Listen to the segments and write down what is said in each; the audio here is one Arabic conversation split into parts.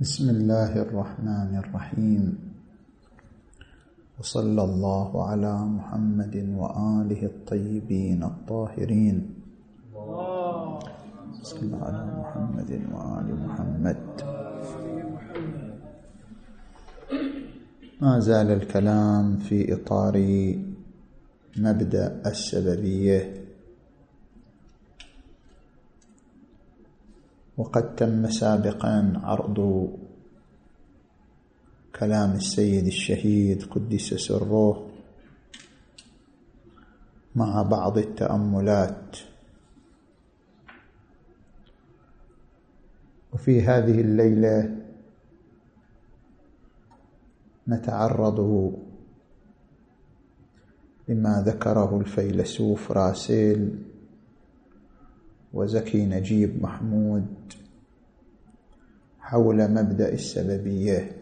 بسم الله الرحمن الرحيم. وصلى الله على محمد وآله الطيبين الطاهرين. صلى على محمد وآل محمد. ما زال الكلام في إطار مبدأ السببيه وقد تم سابقا عرض كلام السيد الشهيد قدس سره مع بعض التأملات. وفي هذه الليلة نتعرض لما ذكره الفيلسوف راسيل وزكي نجيب محمود حول مبدأ السببية.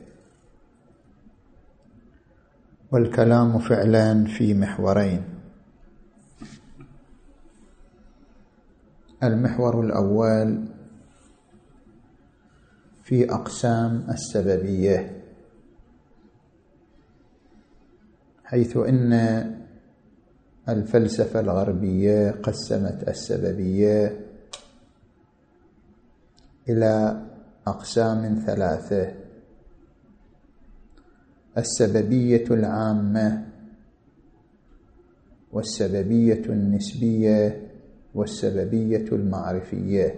والكلام فعلا في محورين. المحور الأول في أقسام السببية حيث إن الفلسفة الغربية قسمت السببية إلى أقسام ثلاثة. السببية العامة والسببية النسبية والسببية المعرفية.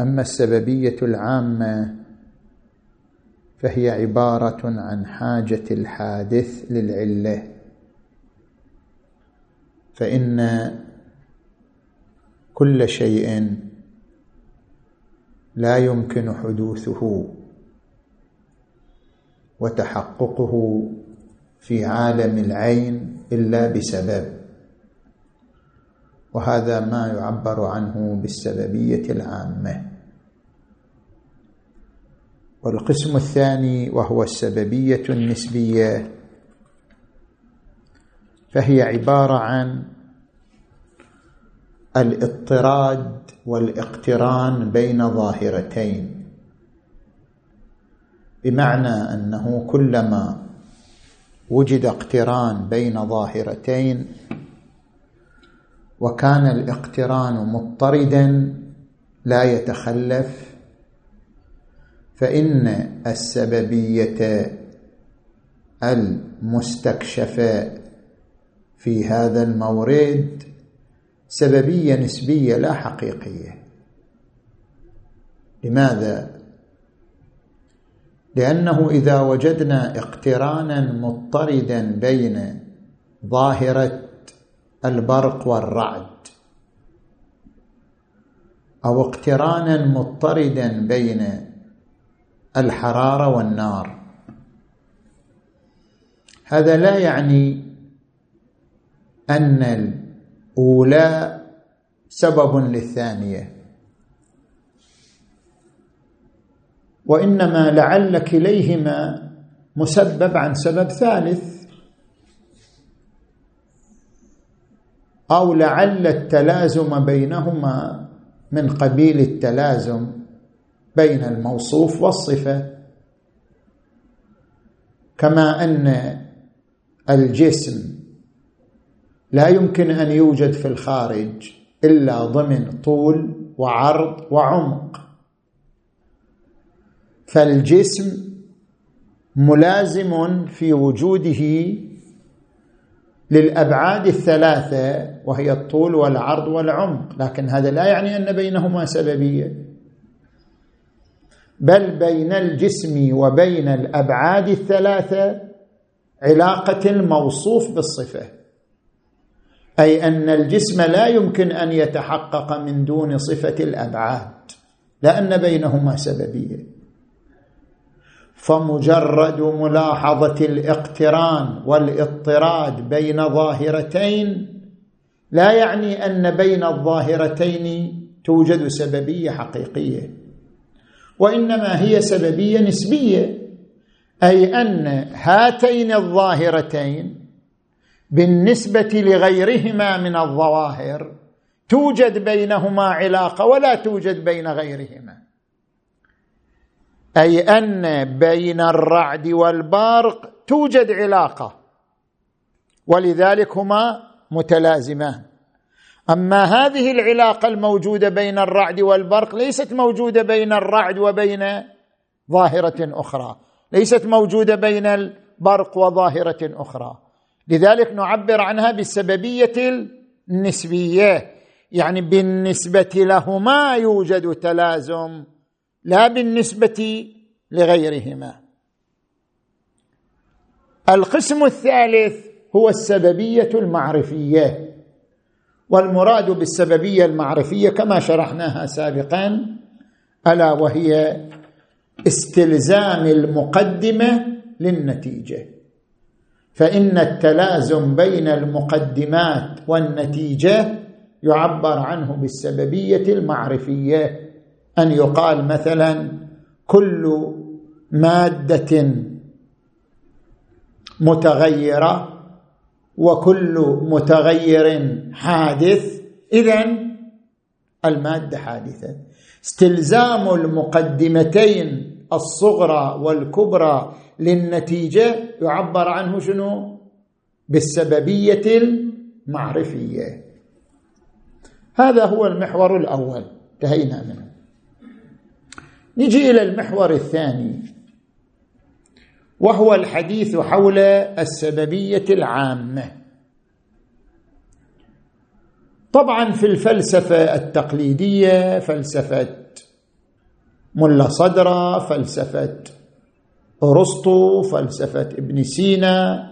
أما السببية العامة فهي عبارة عن حاجة الحادث للعلة. فإن كل شيء لا يمكن حدوثه وتحققه في عالم العين إلا بسبب وهذا ما يعبر عنه بالسببية العامة. والقسم الثاني وهو السببية النسبية فهي عبارة عن الاضطراد والاقتران بين ظاهرتين. بمعنى أنه كلما وجد اقتران بين ظاهرتين وكان الاقتران مضطردا لا يتخلف فإن السببية المستكشفه في هذا المورد سببية نسبية لا حقيقية. لماذا؟ لأنه إذا وجدنا اقترانا مضطردا بين ظاهرة البرق والرعد أو اقترانا مضطردا بين الحرارة والنار. هذا لا يعني أن الأولى سبب للثانية. وإنما لعل كليهما مسبب عن سبب ثالث. أو لعل التلازم بينهما من قبيل التلازم. بين الموصوف والصفة. كما أن الجسم لا يمكن أن يوجد في الخارج إلا ضمن طول وعرض وعمق. فالجسم ملازم في وجوده للأبعاد الثلاثة وهي الطول والعرض والعمق. لكن هذا لا يعني أن بينهما سببية. بل بين الجسم وبين الأبعاد الثلاثة علاقة الموصوف بالصفة. أي أن الجسم لا يمكن أن يتحقق من دون صفة الأبعاد لأن بينهما سببية. فمجرد ملاحظة الاقتران والاضطراد بين ظاهرتين لا يعني أن بين الظاهرتين توجد سببية حقيقية. وإنما هي سببية نسبية أي أن هاتين الظاهرتين بالنسبة لغيرهما من الظواهر توجد بينهما علاقة ولا توجد بين غيرهما. أي أن بين الرعد والبرق توجد علاقة ولذلك هما متلازمان. أما هذه العلاقة الموجودة بين الرعد والبرق ليست موجودة بين الرعد وبين ظاهرة أخرى. ليست موجودة بين البرق وظاهرة أخرى. لذلك نعبر عنها بالسببيه النسبية. يعني بالنسبة لهما يوجد تلازم لا بالنسبة لغيرهما. القسم الثالث هو السببية المعرفية. والمراد بالسببية المعرفية كما شرحناها سابقا ألا وهي استلزام المقدمة للنتيجة. فإن التلازم بين المقدمات والنتيجة يعبر عنه بالسببية المعرفية أن يقال مثلا كل مادة متغيرة وكل متغير حادث. اذا المادة حادثة. استلزام المقدمتين الصغرى والكبرى للنتيجة يعبر عنه شنو؟ بالسببية المعرفية. هذا هو المحور الأول. انتهينا منه. نجي إلى المحور الثاني. وهو الحديث حول السببية العامة. طبعا في الفلسفة التقليدية فلسفة ملا صدرة فلسفة أرسطو فلسفة ابن سينا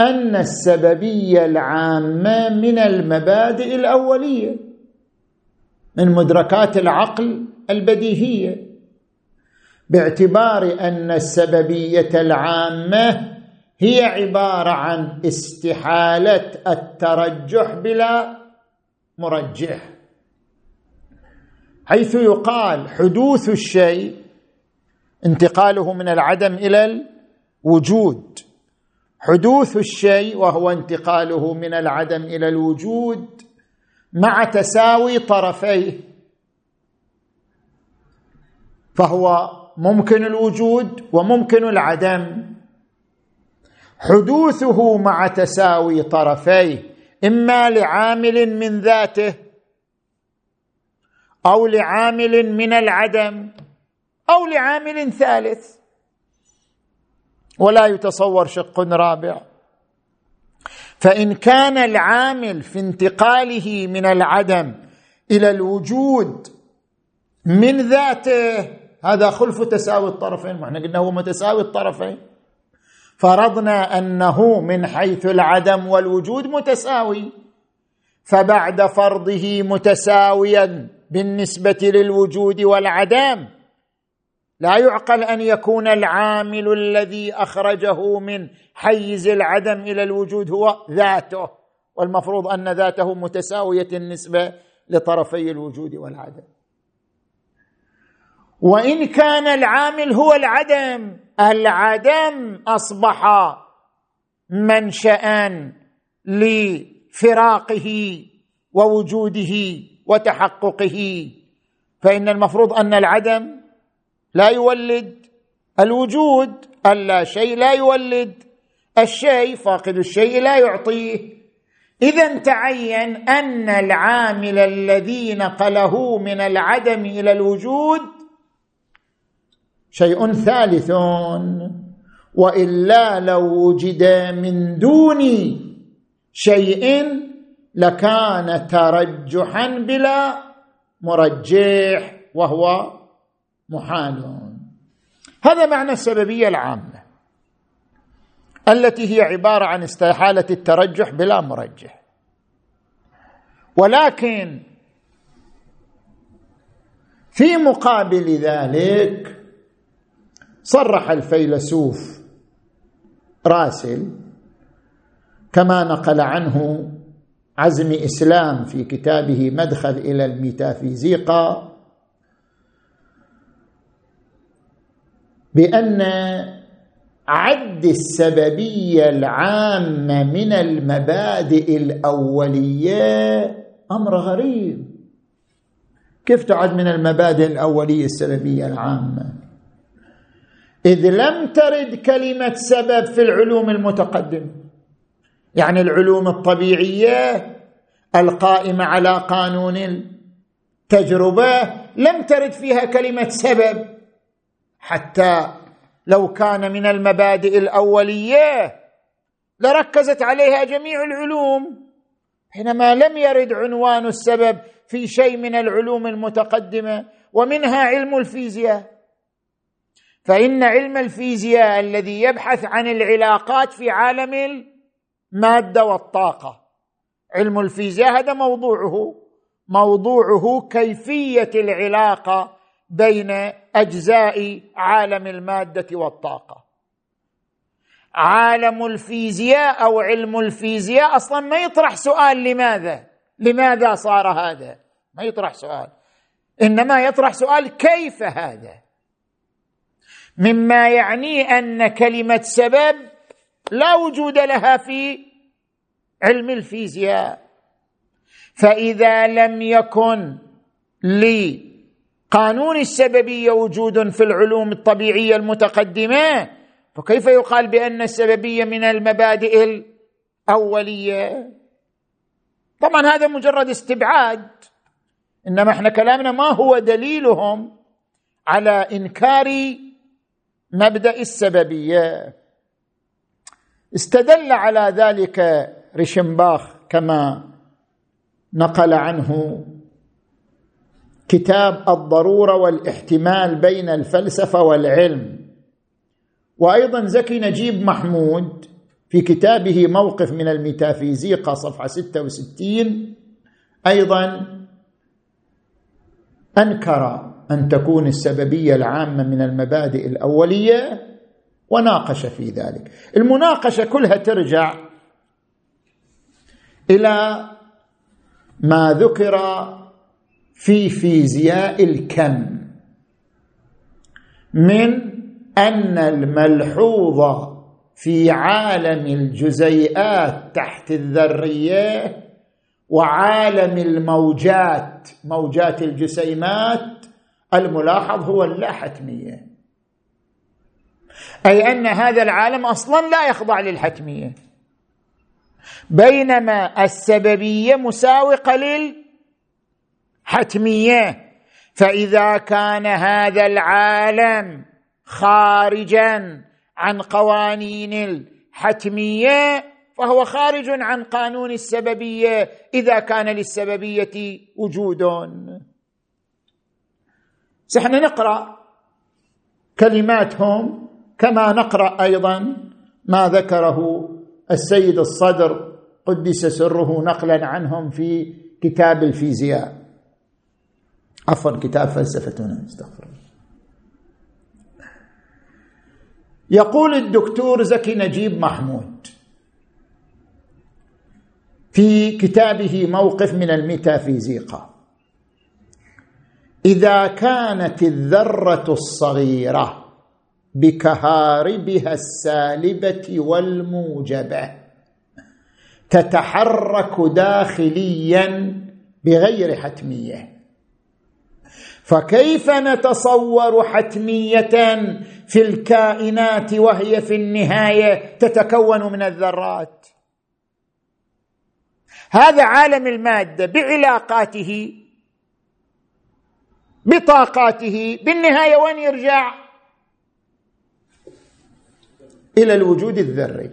أن السببية العامة من المبادئ الأولية من مدركات العقل البديهية. باعتبار أن السببية العامة هي عبارة عن استحالة الترجح بلا مرجح. حيث يقال حدوث الشيء انتقاله من العدم إلى الوجود. حدوث الشيء وهو انتقاله من العدم إلى الوجود مع تساوي طرفيه فهو ممكن الوجود وممكن العدم. حدوثه مع تساوي طرفيه إما لعامل من ذاته أو لعامل من العدم أو لعامل ثالث. ولا يتصور شق رابع. فإن كان العامل في انتقاله من العدم إلى الوجود من ذاته هذا خلف تساوي الطرفين ما إحنا قلنا هو متساوي الطرفين. فرضنا أنه من حيث العدم والوجود متساوي فبعد فرضه متساويا بالنسبة للوجود والعدم. لا يعقل أن يكون العامل الذي أخرجه من حيز العدم إلى الوجود هو ذاته والمفروض أن ذاته متساوية النسبة لطرفي الوجود والعدم. وإن كان العامل هو العدم العدم أصبح منشا لفراقه ووجوده وتحققه. فإن المفروض أن العدم لا يولد الوجود اللا شيء لا يولد الشيء فاقد الشيء لا يعطيه. إذا تعين أن العامل الذي نقله من العدم إلى الوجود شيء ثالث. وإلا لو وجد من دون شيء لكان ترجحا بلا مرجح وهو محال. هذا معنى السببية العامة التي هي عبارة عن استحالة الترجح بلا مرجح. ولكن في مقابل ذلك صرح الفيلسوف راسل كما نقل عنه عزم إسلام في كتابه مدخل إلى الميتافيزيقا بأن عد السببية العامة من المبادئ الأولية أمر غريب. كيف تعد من المبادئ الأولية السببية العامة؟ إذ لم ترد كلمة سبب في العلوم المتقدمه يعني العلوم الطبيعية القائمة على قانون التجربة لم ترد فيها كلمة سبب. حتى لو كان من المبادئ الأولية لركزت عليها جميع العلوم. حينما لم يرد عنوان السبب في شيء من العلوم المتقدمة ومنها علم الفيزياء. فإن علم الفيزياء الذي يبحث عن العلاقات في عالم المادة والطاقة. علم الفيزياء هذا موضوعه. موضوعه كيفية العلاقة بين أجزاء عالم المادة والطاقة. عالم الفيزياء أو علم الفيزياء أصلا ما يطرح سؤال لماذا؟ لماذا صار هذا؟ ما يطرح سؤال. إنما يطرح سؤال كيف هذا؟ مما يعني أن كلمة سبب لا وجود لها في علم الفيزياء. فإذا لم يكن لقانون السببية وجود في العلوم الطبيعية المتقدمة فكيف يقال بأن السببية من المبادئ الأولية؟ طبعا هذا مجرد استبعاد إنما إحنا كلامنا ما هو دليلهم على إنكار مبدأ السببية. استدل على ذلك ريشنباخ كما نقل عنه كتاب الضرورة والاحتمال بين الفلسفة والعلم. وأيضا زكي نجيب محمود في كتابه موقف من الميتافيزيقا صفحة 66 أيضا أنكر أن تكون السببية العامة من المبادئ الأولية وناقش في ذلك. المناقشة كلها ترجع إلى ما ذكر في فيزياء الكم من أن الملحوظ في عالم الجزيئات تحت الذرية وعالم الموجات موجات الجسيمات الملاحظ هو اللاحتميه أي أن هذا العالم أصلا لا يخضع للحتمية. بينما السببية مساوقة للحتمية. فإذا كان هذا العالم خارجا عن قوانين الحتمية فهو خارج عن قانون السببية. إذا كان للسببية وجود سحنا نقرأ كلماتهم كما نقرأ أيضا ما ذكره السيد الصدر قدس سره نقلا عنهم في كتاب الفيزياء. عفوا كتاب فلسفتنا. استغفر الله. يقول الدكتور زكي نجيب محمود في كتابه موقف من الميتافيزيقا. إذا كانت الذرة الصغيرة بكهاربها السالبة والموجبة تتحرك داخليا بغير حتمية. فكيف نتصور حتمية في الكائنات وهي في النهاية تتكون من الذرات؟ هذا عالم المادة بعلاقاته بطاقاته. بالنهاية وين يرجع؟ إلى الوجود الذري.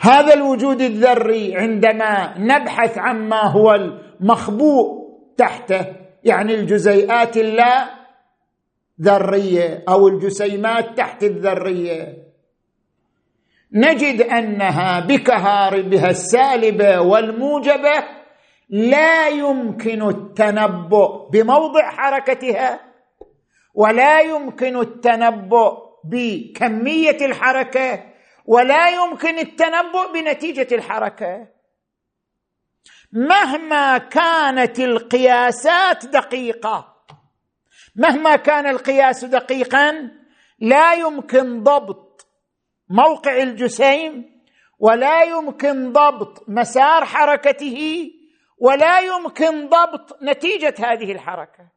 هذا الوجود الذري عندما نبحث عما هو المخبوء تحته يعني الجزيئات اللا ذريه أو الجسيمات تحت الذرية نجد أنها بكهاربها السالبة والموجبة لا يمكن التنبؤ بموضع حركتها ولا يمكن التنبؤ بكمية الحركة ولا يمكن التنبؤ بنتيجة الحركة. مهما كانت القياسات دقيقة مهما كان القياس دقيقا لا يمكن ضبط موقع الجسيم ولا يمكن ضبط مسار حركته ولا يمكن ضبط نتيجة هذه الحركة.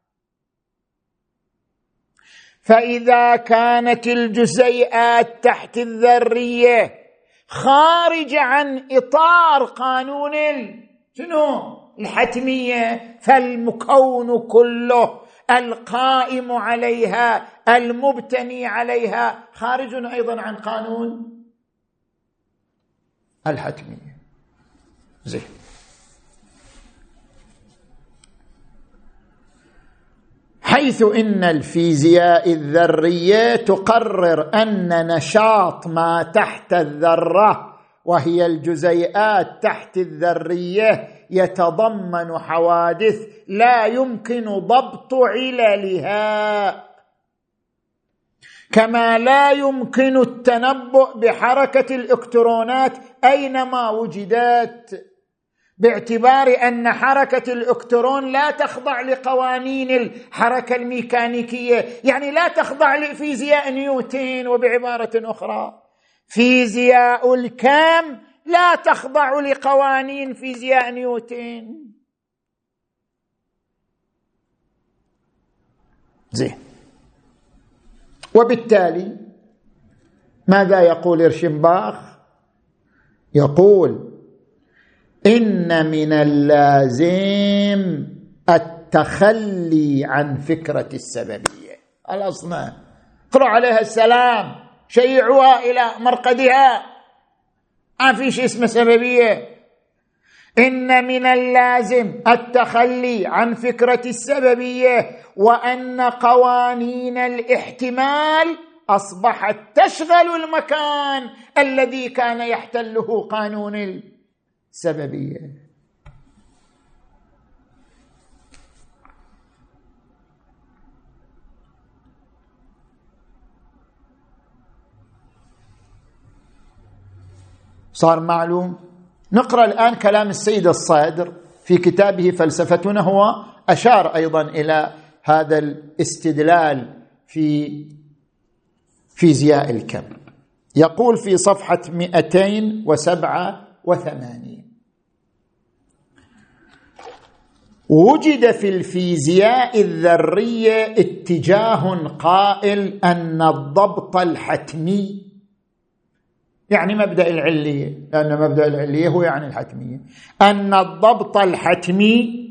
فإذا كانت الجزيئات تحت الذرية خارجه عن إطار قانون شنو؟ الحتمية فالمكون كله القائم عليها المبتني عليها خارج أيضا عن قانون الحتمية. زين. حيث إن الفيزياء الذريه تقرر أن نشاط ما تحت الذرة وهي الجزيئات تحت الذرية يتضمن حوادث لا يمكن ضبط عللها. كما لا يمكن التنبؤ بحركة الإلكترونات أينما وجدت. باعتبار أن حركة الالكترون لا تخضع لقوانين الحركة الميكانيكية. يعني لا تخضع لفيزياء نيوتن وبعبارة أخرى. فيزياء الكم لا تخضع لقوانين فيزياء نيوتن. زين. وبالتالي ماذا يقول إرشنباخ؟ يقول إن من اللازم التخلي عن فكرة السببية. الأصنام. اقرأ عليها السلام. شيعوها إلى مرقدها. ما في شيء اسمه سببية. إن من اللازم التخلي عن فكرة السببية وأن قوانين الاحتمال أصبحت تشغل المكان الذي كان يحتله قانون السببية صار معلوم؟ نقرأ الآن كلام السيد الصادر في كتابه فلسفتنا هو أشار أيضا إلى هذا الاستدلال في فيزياء الكم. يقول في صفحة 287 وجد في الفيزياء الذرية اتجاه قائل أن الضبط الحتمي. يعني مبدأ العلية لأن مبدأ العلية هو يعني الحتميه أن الضبط الحتمي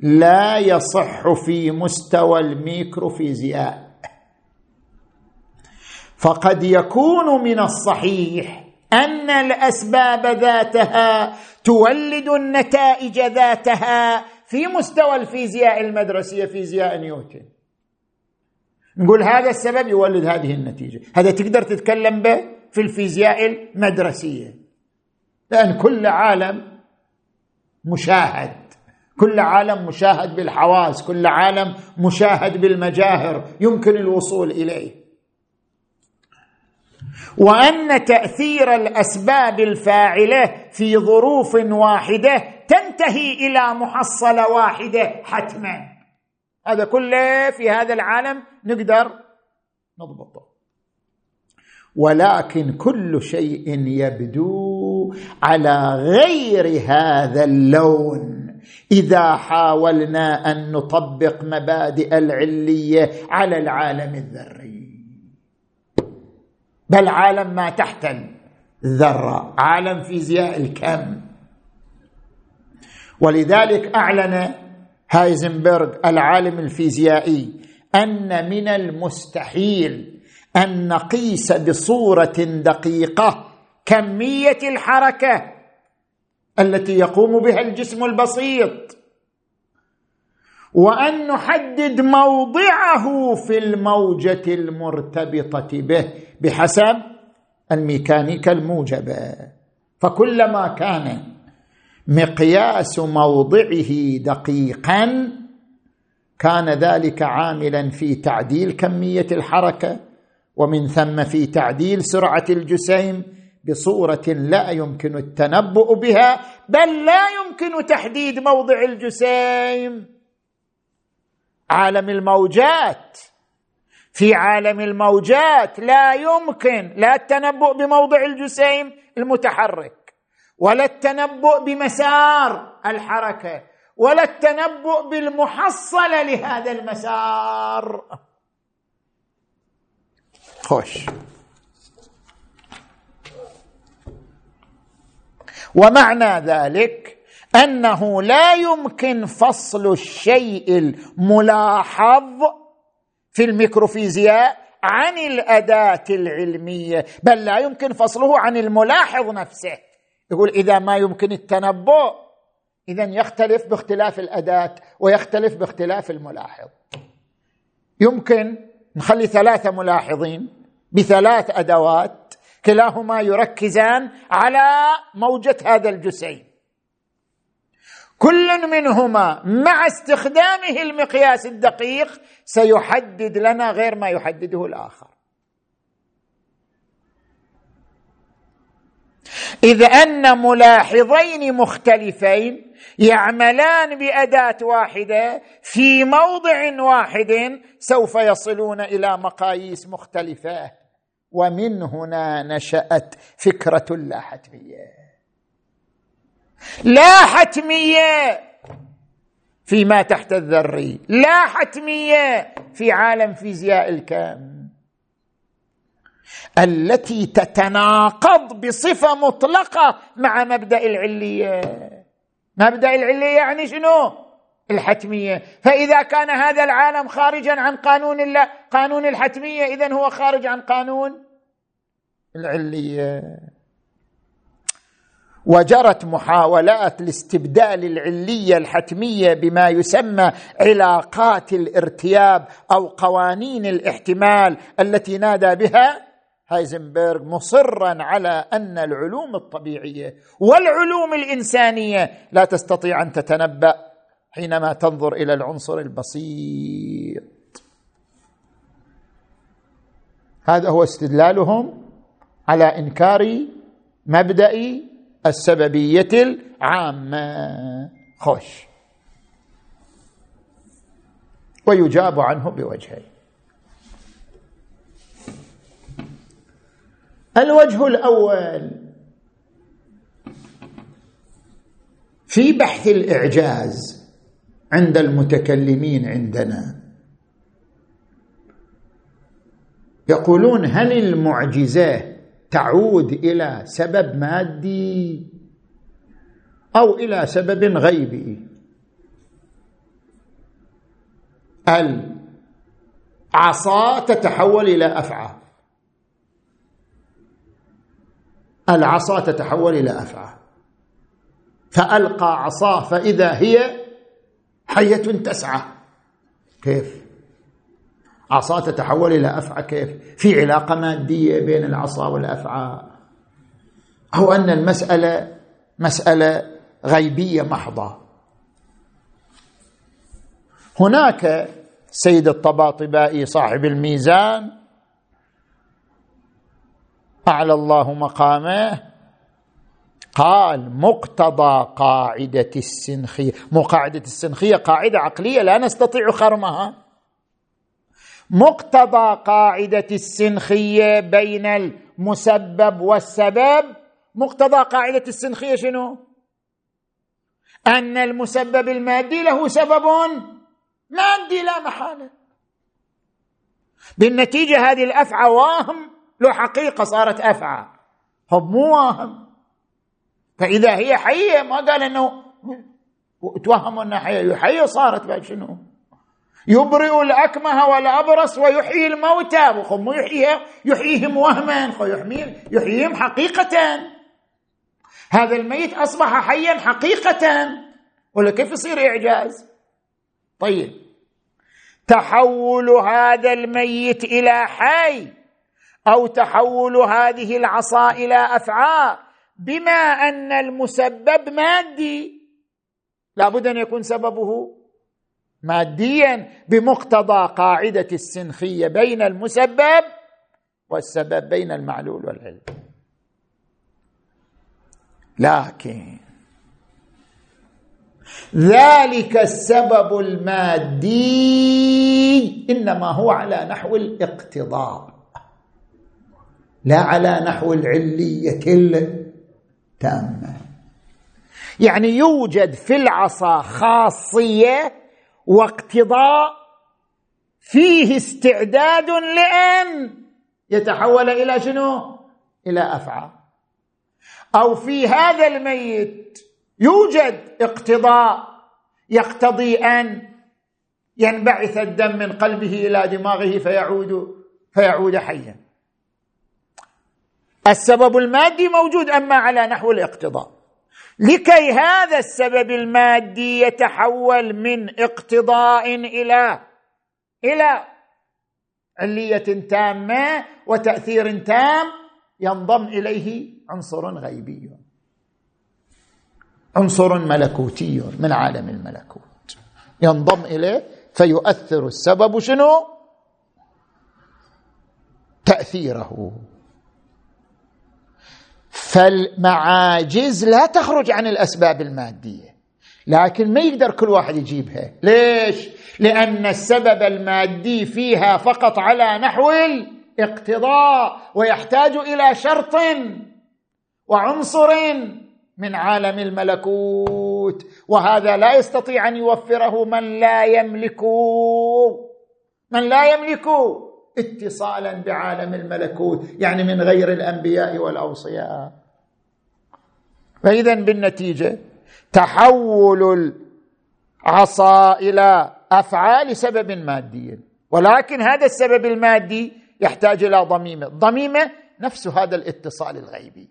لا يصح في مستوى الميكروفيزياء. فقد يكون من الصحيح أن الأسباب ذاتها تولد النتائج ذاتها في مستوى الفيزياء المدرسية فيزياء نيوتن. نقول هذا السبب يولد هذه النتيجة. هذا تقدر تتكلم به في الفيزياء المدرسية. لأن كل عالم مشاهد. كل عالم مشاهد بالحواس. كل عالم مشاهد بالمجاهر. يمكن الوصول إليه. وأن تأثير الأسباب الفاعلة في ظروف واحدة تنتهي إلى محصله واحدة حتما. هذا كله في هذا العالم نقدر نضبطه. ولكن كل شيء يبدو على غير هذا اللون. إذا حاولنا أن نطبق مبادئ العلية على العالم الذري. بل عالم ما تحت الذرة عالم فيزياء الكم. ولذلك أعلن هايزنبرغ العالم الفيزيائي أن من المستحيل أن نقيس بصورة دقيقة كمية الحركة التي يقوم بها الجسم البسيط وأن نحدد موضعه في الموجة المرتبطة به بحسب الميكانيكا الموجبة. فكلما كان مقياس موضعه دقيقا. كان ذلك عاملا في تعديل كمية الحركة ومن ثم في تعديل سرعة الجسيم بصورة لا يمكن التنبؤ بها بل لا يمكن تحديد موضع الجسيم. عالم الموجات. في عالم الموجات لا يمكن لا التنبؤ بموضع الجسيم المتحرك. ولا التنبؤ بمسار الحركة ولا التنبؤ بالمحصلة لهذا المسار. خوش. ومعنى ذلك أنه لا يمكن فصل الشيء الملاحظ في الميكروفيزياء عن الأداة العلمية بل لا يمكن فصله عن الملاحظ نفسه. يقول إذا ما يمكن التنبؤ اذا يختلف باختلاف الأداة ويختلف باختلاف الملاحظ. يمكن نخلي ثلاثة ملاحظين بثلاث أدوات كلاهما يركزان على موجة هذا الجسيم. كل منهما مع استخدامه المقياس الدقيق سيحدد لنا غير ما يحدده الآخر. إذ أن ملاحظين مختلفين يعملان بأداة واحدة في موضع واحد سوف يصلون إلى مقاييس مختلفة. ومن هنا نشأت فكرة اللا حتمية. لا حتمية فيما تحت الذري. لا حتمية في عالم فيزياء الكم. التي تتناقض بصفة مطلقة مع مبدأ العلية. مبدأ العلية يعني شنو؟ الحتمية. فإذا كان هذا العالم خارجا عن قانون الله قانون الحتمية اذا هو خارج عن قانون العلية. وجرت محاولات لاستبدال العلية الحتمية بما يسمى علاقات الارتياب أو قوانين الاحتمال التي نادى بها هايزنبرغ مصرا على أن العلوم الطبيعية والعلوم الإنسانية لا تستطيع أن تتنبأ حينما تنظر إلى العنصر البسيط. هذا هو استدلالهم على إنكار مبدأ السببية العامة. خوش. ويجاب عنه بوجهين الوجه الأول. في بحث الإعجاز عند المتكلمين عندنا يقولون هل المعجزة تعود إلى سبب مادي أو إلى سبب غيبي؟ العصا تتحول إلى أفعى. العصا تتحول إلى أفعى. فألقى عصاه فإذا هي حية تسعى. كيف؟ عصا تتحول إلى أفعى كيف؟ في علاقة مادية بين العصا والأفعى. أو أن المسألة مسألة غيبية محضة. هناك سيد الطباطبائي صاحب الميزان اعلى الله مقامه. قال مقتضى قاعدة السنخية. مو قاعدة السنخية قاعدة عقلية لا نستطيع خرمها. مقتضى قاعدة السنخية بين المسبب والسبب. مقتضى قاعدة السنخية شنو؟ أن المسبب المادي له سبب مادي لا محالة. بالنتيجة هذه الافعى واهم له حقيقة صارت أفعى. هو مو واهم. فإذا هي حية ما قال إنه توهموا إنها حية. حية صارت بعد شنو؟ يبرئ الأكمه والأبرص ويحيي الموتى. مو يحييهم يحييهم وهما. يحييهم حقيقة هذا الميت أصبح حيا حقيقة ولا كيف يصير إعجاز؟ طيب. تحول هذا الميت إلى حي. أو تحول هذه العصا إلى أفعى بما أن المسبب مادي. لابد أن يكون سببه ماديا بمقتضى قاعدة السنخية بين المسبب والسبب بين المعلول والعلم. لكن ذلك السبب المادي إنما هو على نحو الاقتضاء. لا على نحو العلية التامة. يعني يوجد في العصا خاصية واقتضاء فيه استعداد لأن يتحول إلى شنو؟ إلى أفعى. أو في هذا الميت يوجد اقتضاء يقتضي أن ينبعث الدم من قلبه إلى دماغه فيعود فيعود حيا. السبب المادي موجود أما على نحو الاقتضاء. لكي هذا السبب المادي يتحول من اقتضاء إلى إلى علية تامة وتأثير تام ينضم إليه عنصر غيبي. عنصر ملكوتي من عالم الملكوت. ينضم إليه فيؤثر السبب شنو؟ تأثيره. فالمعاجز لا تخرج عن الأسباب المادية. لكن ما يقدر كل واحد يجيبها. ليش؟ لأن السبب المادي فيها فقط على نحو الاقتضاء ويحتاج إلى شرط وعنصر من عالم الملكوت. وهذا لا يستطيع أن يوفره من لا يملك من لا يملك اتصالا بعالم الملكوت يعني من غير الأنبياء والأوصياء. فاذا بالنتيجة تحول العصا إلى أفعال سبب مادي. ولكن هذا السبب المادي يحتاج إلى ضميمة. ضميمة نفس هذا الاتصال الغيبي.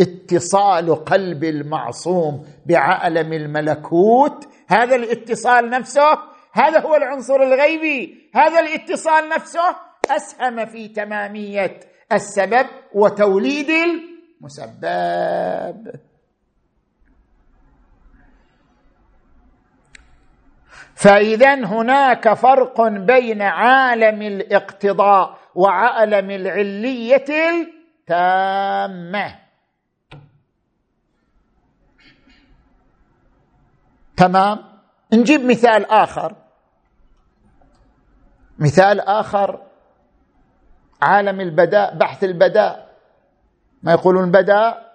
اتصال قلب المعصوم بعالم الملكوت. هذا الاتصال نفسه هذا هو العنصر الغيبي. هذا الاتصال نفسه أسهم في تمامية السبب وتوليد المسبب. فإذا هناك فرق بين عالم الاقتضاء وعالم العلية التامة. تمام؟ نجيب مثال آخر. مثال آخر. عالم البداء بحث البداء. ما يقولون بداء؟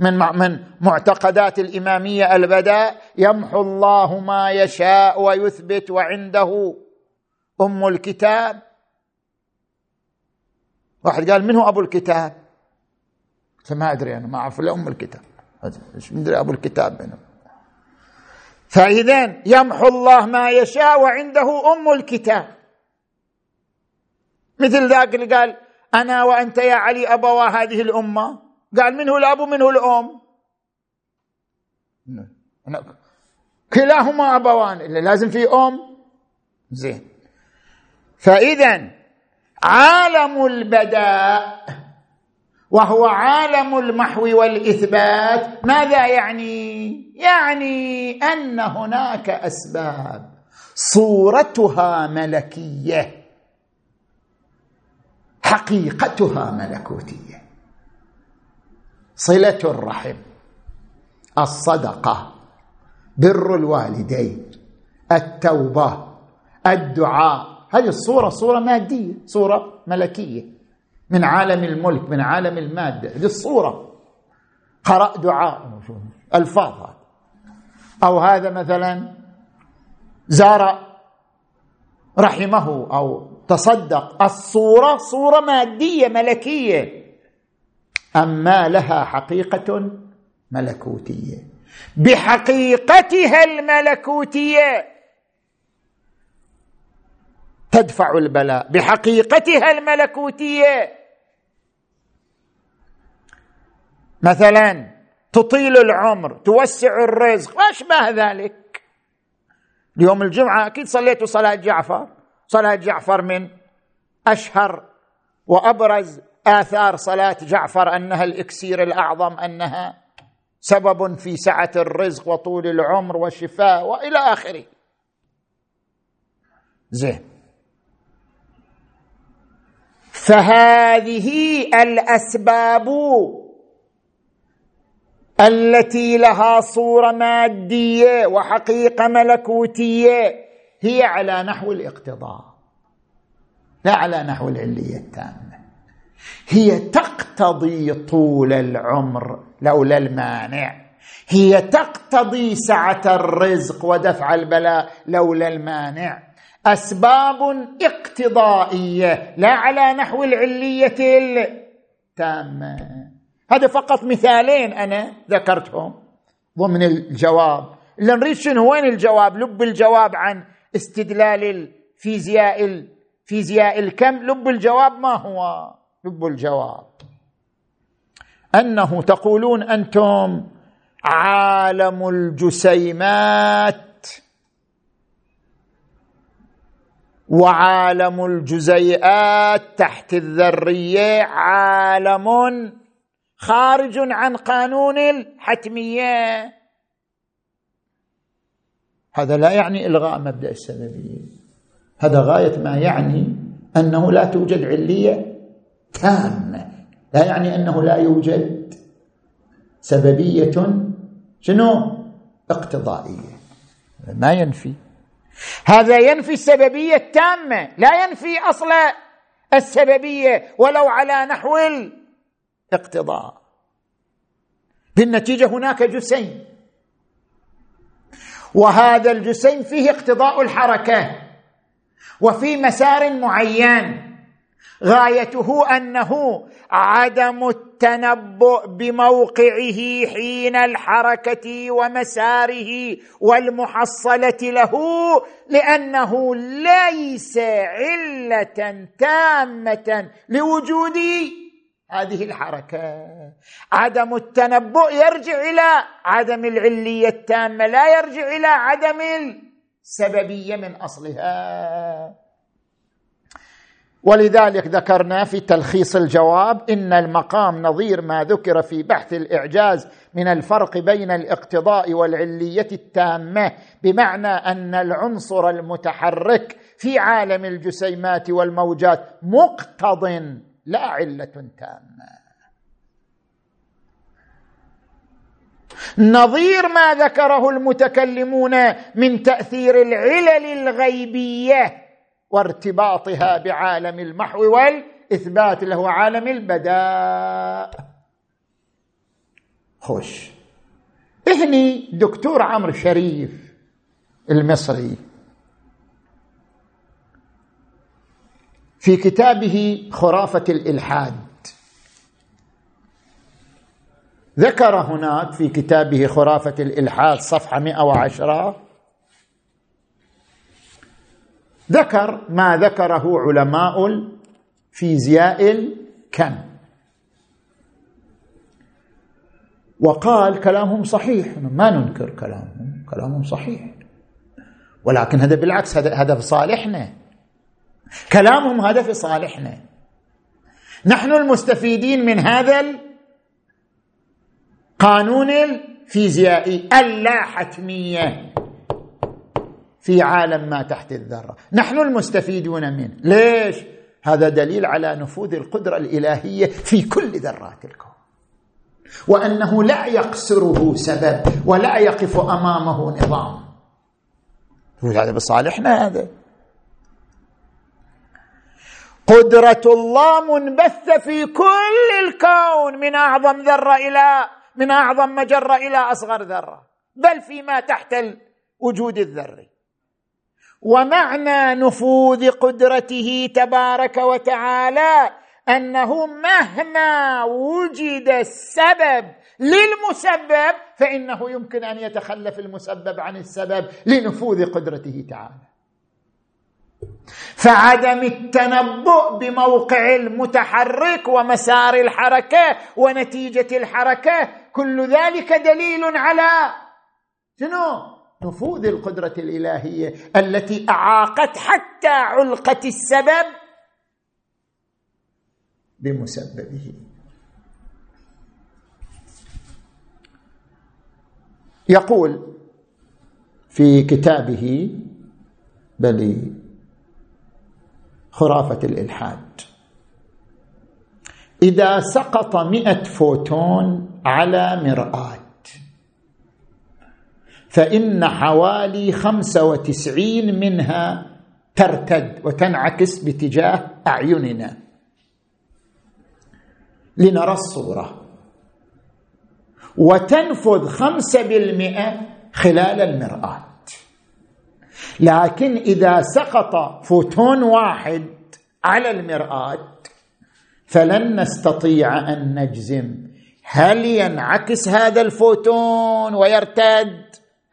من من معتقدات الإمامية البداء يمحو الله ما يشاء ويثبت وعنده. أم الكتاب. واحد قال من هو أبو الكتاب؟ فما أدري أنا ما أعرف إلا أم الكتاب. إيش مدري أبو الكتاب منه؟ فاذا يمحو الله ما يشاء وعنده أم الكتاب. مثل ذاك اللي قال أنا وأنت يا علي ابوا هذه الأمة. قال منه الأب ومنه الأم. كلاهما أبوان إلا لازم في أم. زين. فاذا عالم البداء وهو عالم المحو والإثبات ماذا يعني؟ يعني أن هناك أسباب. صورتها ملكية. حقيقتها ملكوتية. صلة الرحم الصدقة بر الوالدين التوبة الدعاء. هذه الصورة صورة مادية صورة ملكية من عالم الملك من عالم المادة. هذه الصورة. قرأ دعاء. ألفاظ أو هذا مثلا زار رحمه أو تصدق. الصورة صورة مادية ملكية. أما لها حقيقة ملكوتية. بحقيقتها الملكوتية تدفع البلاء. بحقيقتها الملكوتية مثلا تطيل العمر توسع الرزق. ما اشبه ذلك؟ يوم الجمعة أكيد صليتوا صلاة جعفر. صلاة جعفر من أشهر وأبرز آثار صلاة جعفر أنها الإكسير الأعظم أنها سبب في سعة الرزق وطول العمر والشفاء وإلى آخره. زين. فهذه الأسباب التي لها صورة مادية وحقيقة ملكوتية هي على نحو الاقتضاء لا على نحو العلية التامة. هي تقتضي طول العمر لولا المانع. هي تقتضي سعة الرزق ودفع البلاء لولا المانع. أسباب اقتضائية لا على نحو العلية التامة. هذا فقط مثالين أنا ذكرتهم. ضمن الجواب اللي نريد شنو وين الجواب؟ لب الجواب عن استدلال الفيزياء الفيزياء الكم لب الجواب ما هو؟ لب الجواب. أنه تقولون أنتم عالم الجسيمات وعالم الجزيئات تحت الذرية عالم خارج عن قانون الحتمية. هذا لا يعني إلغاء مبدأ السببية. هذا غاية ما يعني أنه لا توجد علية تامه لا يعني أنه لا يوجد سببية. شنو؟ اقتضائية. ما ينفي. هذا ينفي السببية التامة. لا ينفي أصل السببية ولو على نحو الاقتضاء. بالنتيجة هناك جسيم وهذا الجسيم فيه اقتضاء الحركة. وفي مسار معين. غايته أنه عدم التنبؤ بموقعه حين الحركة ومساره والمحصلة له لأنه ليس علة تامة لوجود هذه الحركة. عدم التنبؤ يرجع إلى عدم العلية التامة لا يرجع إلى عدم السببية من أصلها. ولذلك ذكرنا في تلخيص الجواب إن المقام نظير ما ذكر في بحث الإعجاز من الفرق بين الاقتضاء والعلية التامة بمعنى أن العنصر المتحرك في عالم الجسيمات والموجات مقتض لا علة تامة. نظير ما ذكره المتكلمون من تأثير العلل الغيبية وارتباطها بعالم المحو والإثبات اللي هو عالم البداء. خوش. هني دكتور عمرو شريف المصري في كتابه خرافة الإلحاد. ذكر هناك في كتابه خرافة الإلحاد صفحة 110 ذكر ما ذكره علماء الفيزياء الكم. وقال كلامهم صحيح. ما ننكر كلامهم كلامهم صحيح. ولكن هذا بالعكس هذا هذا في صالحنا. كلامهم هذا في صالحنا. نحن المستفيدين من هذا القانون الفيزيائي اللا حتميه في عالم ما تحت الذرة. نحن المستفيدون منه. ليش؟ هذا دليل على نفوذ القدرة الإلهية في كل ذرات الكون. وأنه لا يقصره سبب ولا يقف أمامه نظام. هذا بصالحنا هذا؟ قدرة الله منبثة في كل الكون من أعظم ذرة إلى من أعظم مجرة إلى أصغر ذرة. بل فيما تحت الوجود الذري. ومعنى نفوذ قدرته تبارك وتعالى أنه مهما وجد السبب للمسبب فإنه يمكن أن يتخلف المسبب عن السبب لنفوذ قدرته تعالى. فعدم التنبؤ بموقع المتحرك ومسار الحركة ونتيجة الحركة كل ذلك دليل على شنو؟ نفوذ القدرة الإلهية التي أعاقت حتى علقه السبب بمسببه. يقول في كتابه بل خرافة الإلحاد إذا سقط مئة فوتون على مرآة فإن حوالي خمسة وتسعين منها ترتد وتنعكس باتجاه أعيننا. لنرى الصورة. وتنفذ خمسة بالمئة خلال المرآة. لكن إذا سقط فوتون واحد على المرآة فلن نستطيع أن نجزم هل ينعكس هذا الفوتون ويرتد؟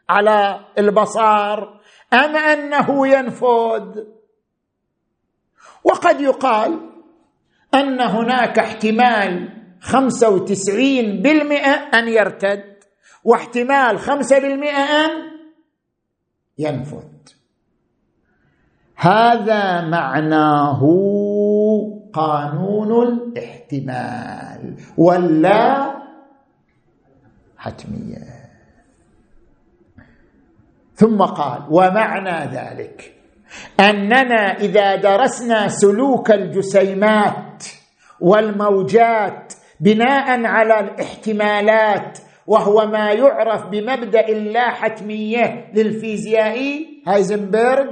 على البصر أم أنه ينفذ وقد يقال أن هناك احتمال خمسة وتسعين بالمئة أن يرتد واحتمال خمسة بالمئة أن ينفذ هذا معناه قانون الاحتمال ولا حتمية. ثم قال ومعنى ذلك أننا إذا درسنا سلوك الجسيمات والموجات بناء على الاحتمالات وهو ما يعرف بمبدأ اللا حتميه للفيزيائي هايزنبرغ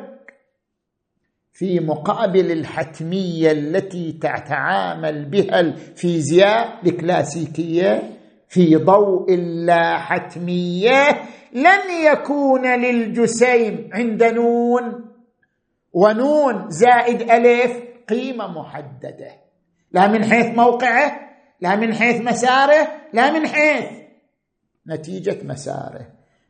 في مقابل الحتمية التي تتعامل بها الفيزياء الكلاسيكية في ضوء اللا حتميه لن يكون للجسيم عند نون ونون زائد ألف قيمة محددة. لا من حيث موقعه لا من حيث مساره لا من حيث نتيجة مساره.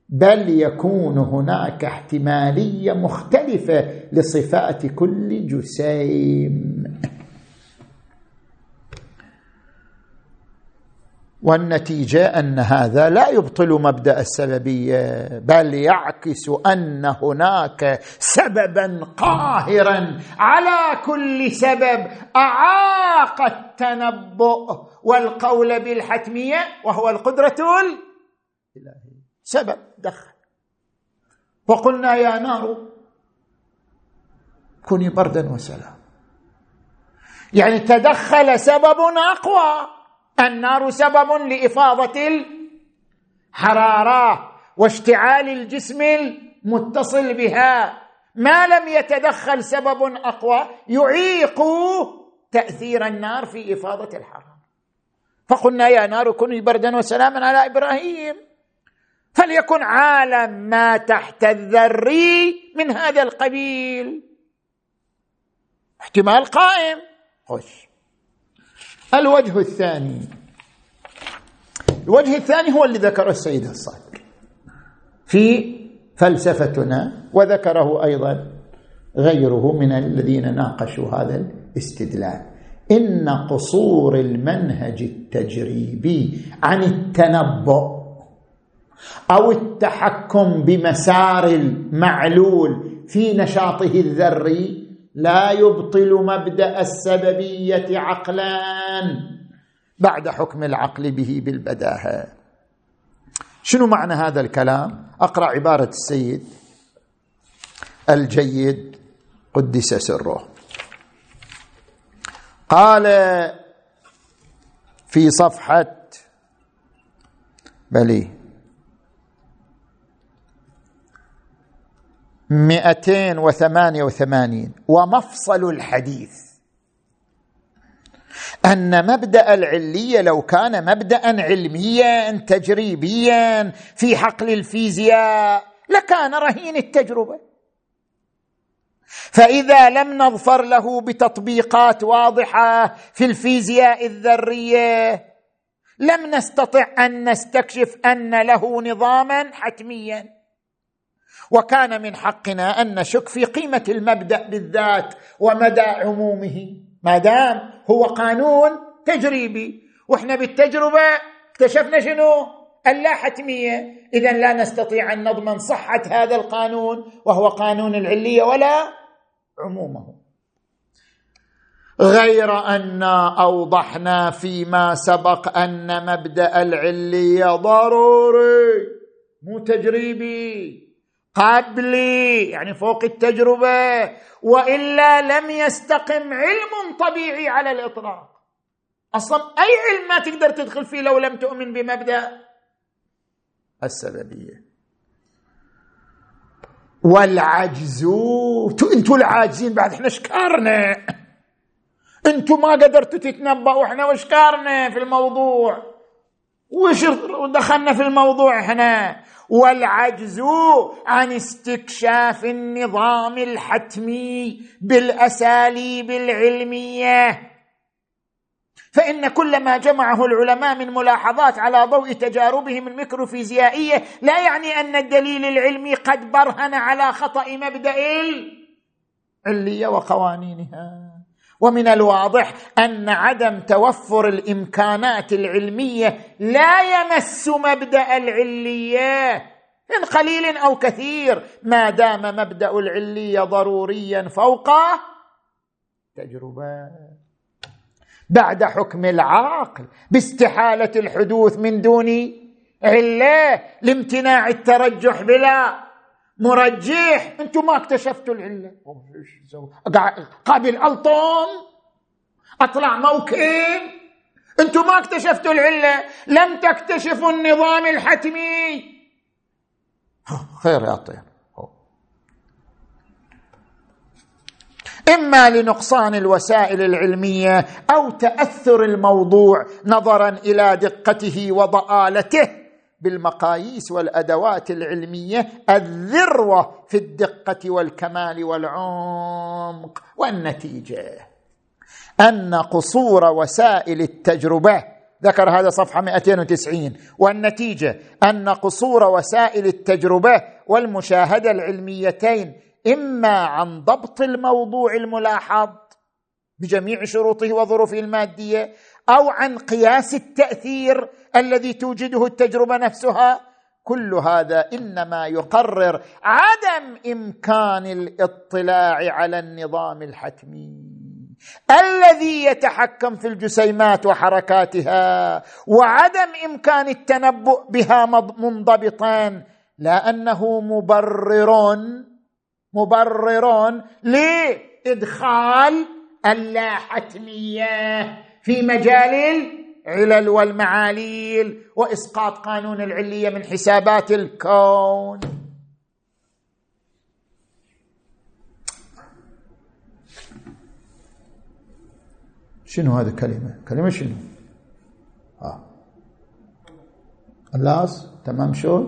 بل يكون هناك احتمالية مختلفة لصفات كل جسيم. والنتيجة أن هذا لا يبطل مبدأ السببية بل يعكس أن هناك سببا قاهرا على كل سبب أعاق التنبؤ والقول بالحتمية وهو القدرة الإلهية. سبب دخل. وقلنا يا نار كوني بردا وسلام يعني تدخل سبب أقوى. النار سبب لإفاضة الحرارة واشتعال الجسم المتصل بها. ما لم يتدخل سبب أقوى يعيق تأثير النار في إفاضة الحرارة. فقلنا يا نار كوني بردا وسلاما على إبراهيم. فليكن عالم ما تحت الذري من هذا القبيل. احتمال قائم. خش الوجه الثاني. الوجه الثاني هو اللي ذكره السيد الصادق. في فلسفتنا وذكره أيضا غيره من الذين ناقشوا هذا الاستدلال. إن قصور المنهج التجريبي عن التنبؤ أو التحكم بمسار المعلول في نشاطه الذري لا يبطل مبدأ السببية عقلا بعد حكم العقل به بالبداهة. شنو معنى هذا الكلام؟ أقرأ عبارة السيد الجيد قدس سره. قال في صفحة بلي مئتين وثمانية وثمانين. ومفصل الحديث أن مبدأ العلية لو كان مبدأ علميا تجريبيا في حقل الفيزياء لكان رهين التجربة. فإذا لم نظفر له بتطبيقات واضحة في الفيزياء الذرية لم نستطع أن نستكشف أن له نظاما حتميا. وكان من حقنا أن نشك في قيمة المبدأ بالذات ومدى عمومه. ما دام هو قانون تجريبي وإحنا بالتجربة اكتشفنا شنو؟ اللا حتمية. إذا لا نستطيع أن نضمن صحة هذا القانون وهو قانون العلية ولا عمومه. غير أن أوضحنا فيما سبق أن مبدأ العلية ضروري مو تجريبي. قبلي يعني فوق التجربة. وإلا لم يستقم علم طبيعي على الإطلاق. أصلا أي علم ما تقدر تدخل فيه لو لم تؤمن بمبدأ السببية. والعجز أنتوا العاجزين بعد إحنا شكارنا أنتوا ما قدرتوا تتنبأوا إحنا وشكارنا في الموضوع؟ وش دخلنا في الموضوع إحنا؟ والعجز عن استكشاف النظام الحتمي بالأساليب العلمية. فإن كل ما جمعه العلماء من ملاحظات على ضوء تجاربهم الميكروفيزيائية لا يعني أن الدليل العلمي قد برهن على خطأ مبدا العليه وقوانينها. ومن الواضح أن عدم توفر الإمكانات العلمية لا يمس مبدأ العلية. من قليل أو كثير ما دام مبدأ العلية ضروريا فوق تجربة. بعد حكم العاقل باستحالة الحدوث من دون علة لامتناع الترجح بلا مرجح. أنتم ما اكتشفتوا العلة. قابل الطم أطلع موكب أنتم ما اكتشفتوا العلة. لم تكتشفوا النظام الحتمي. خير يا طير إما لنقصان الوسائل العلمية أو تأثر الموضوع نظرا إلى دقته وضآلته. بالمقاييس والأدوات العلمية الذروة في الدقة والكمال والعمق والنتيجة. أن قصور وسائل التجربة ذكر هذا صفحة 290 والنتيجة أن قصور وسائل التجربة والمشاهدة العلميتين إما عن ضبط الموضوع الملاحظ بجميع شروطه وظروفه المادية أو عن قياس التأثير الذي توجده التجربة نفسها. كل هذا إنما يقرر عدم إمكان الاطلاع على النظام الحتمي الذي يتحكم في الجسيمات وحركاتها وعدم إمكان التنبؤ بها منضبطا. لا انه مبرر مبرر لإدخال اللاحتمية. في مجال العلل والمعاليل وإسقاط قانون العلية من حسابات الكون. شنو هذا كلمه كلمة شنو؟ آه. اللاص تمام شو؟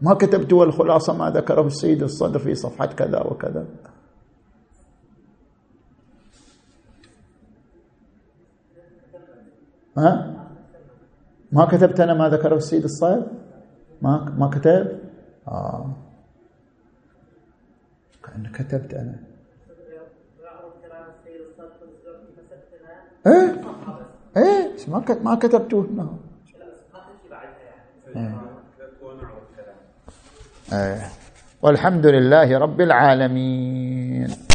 ما كتبت الخلاصة ما ذكره السيد الصدر في صفحة كذا وكذا. ها؟ ما كتبت أنا ما ذكره السيد الصيد ما ما كتب؟ آه. كأنه كتبت أنا. إيه؟ إيه؟ ما ما كتبته. إيه. إيه. والحمد لله رب العالمين.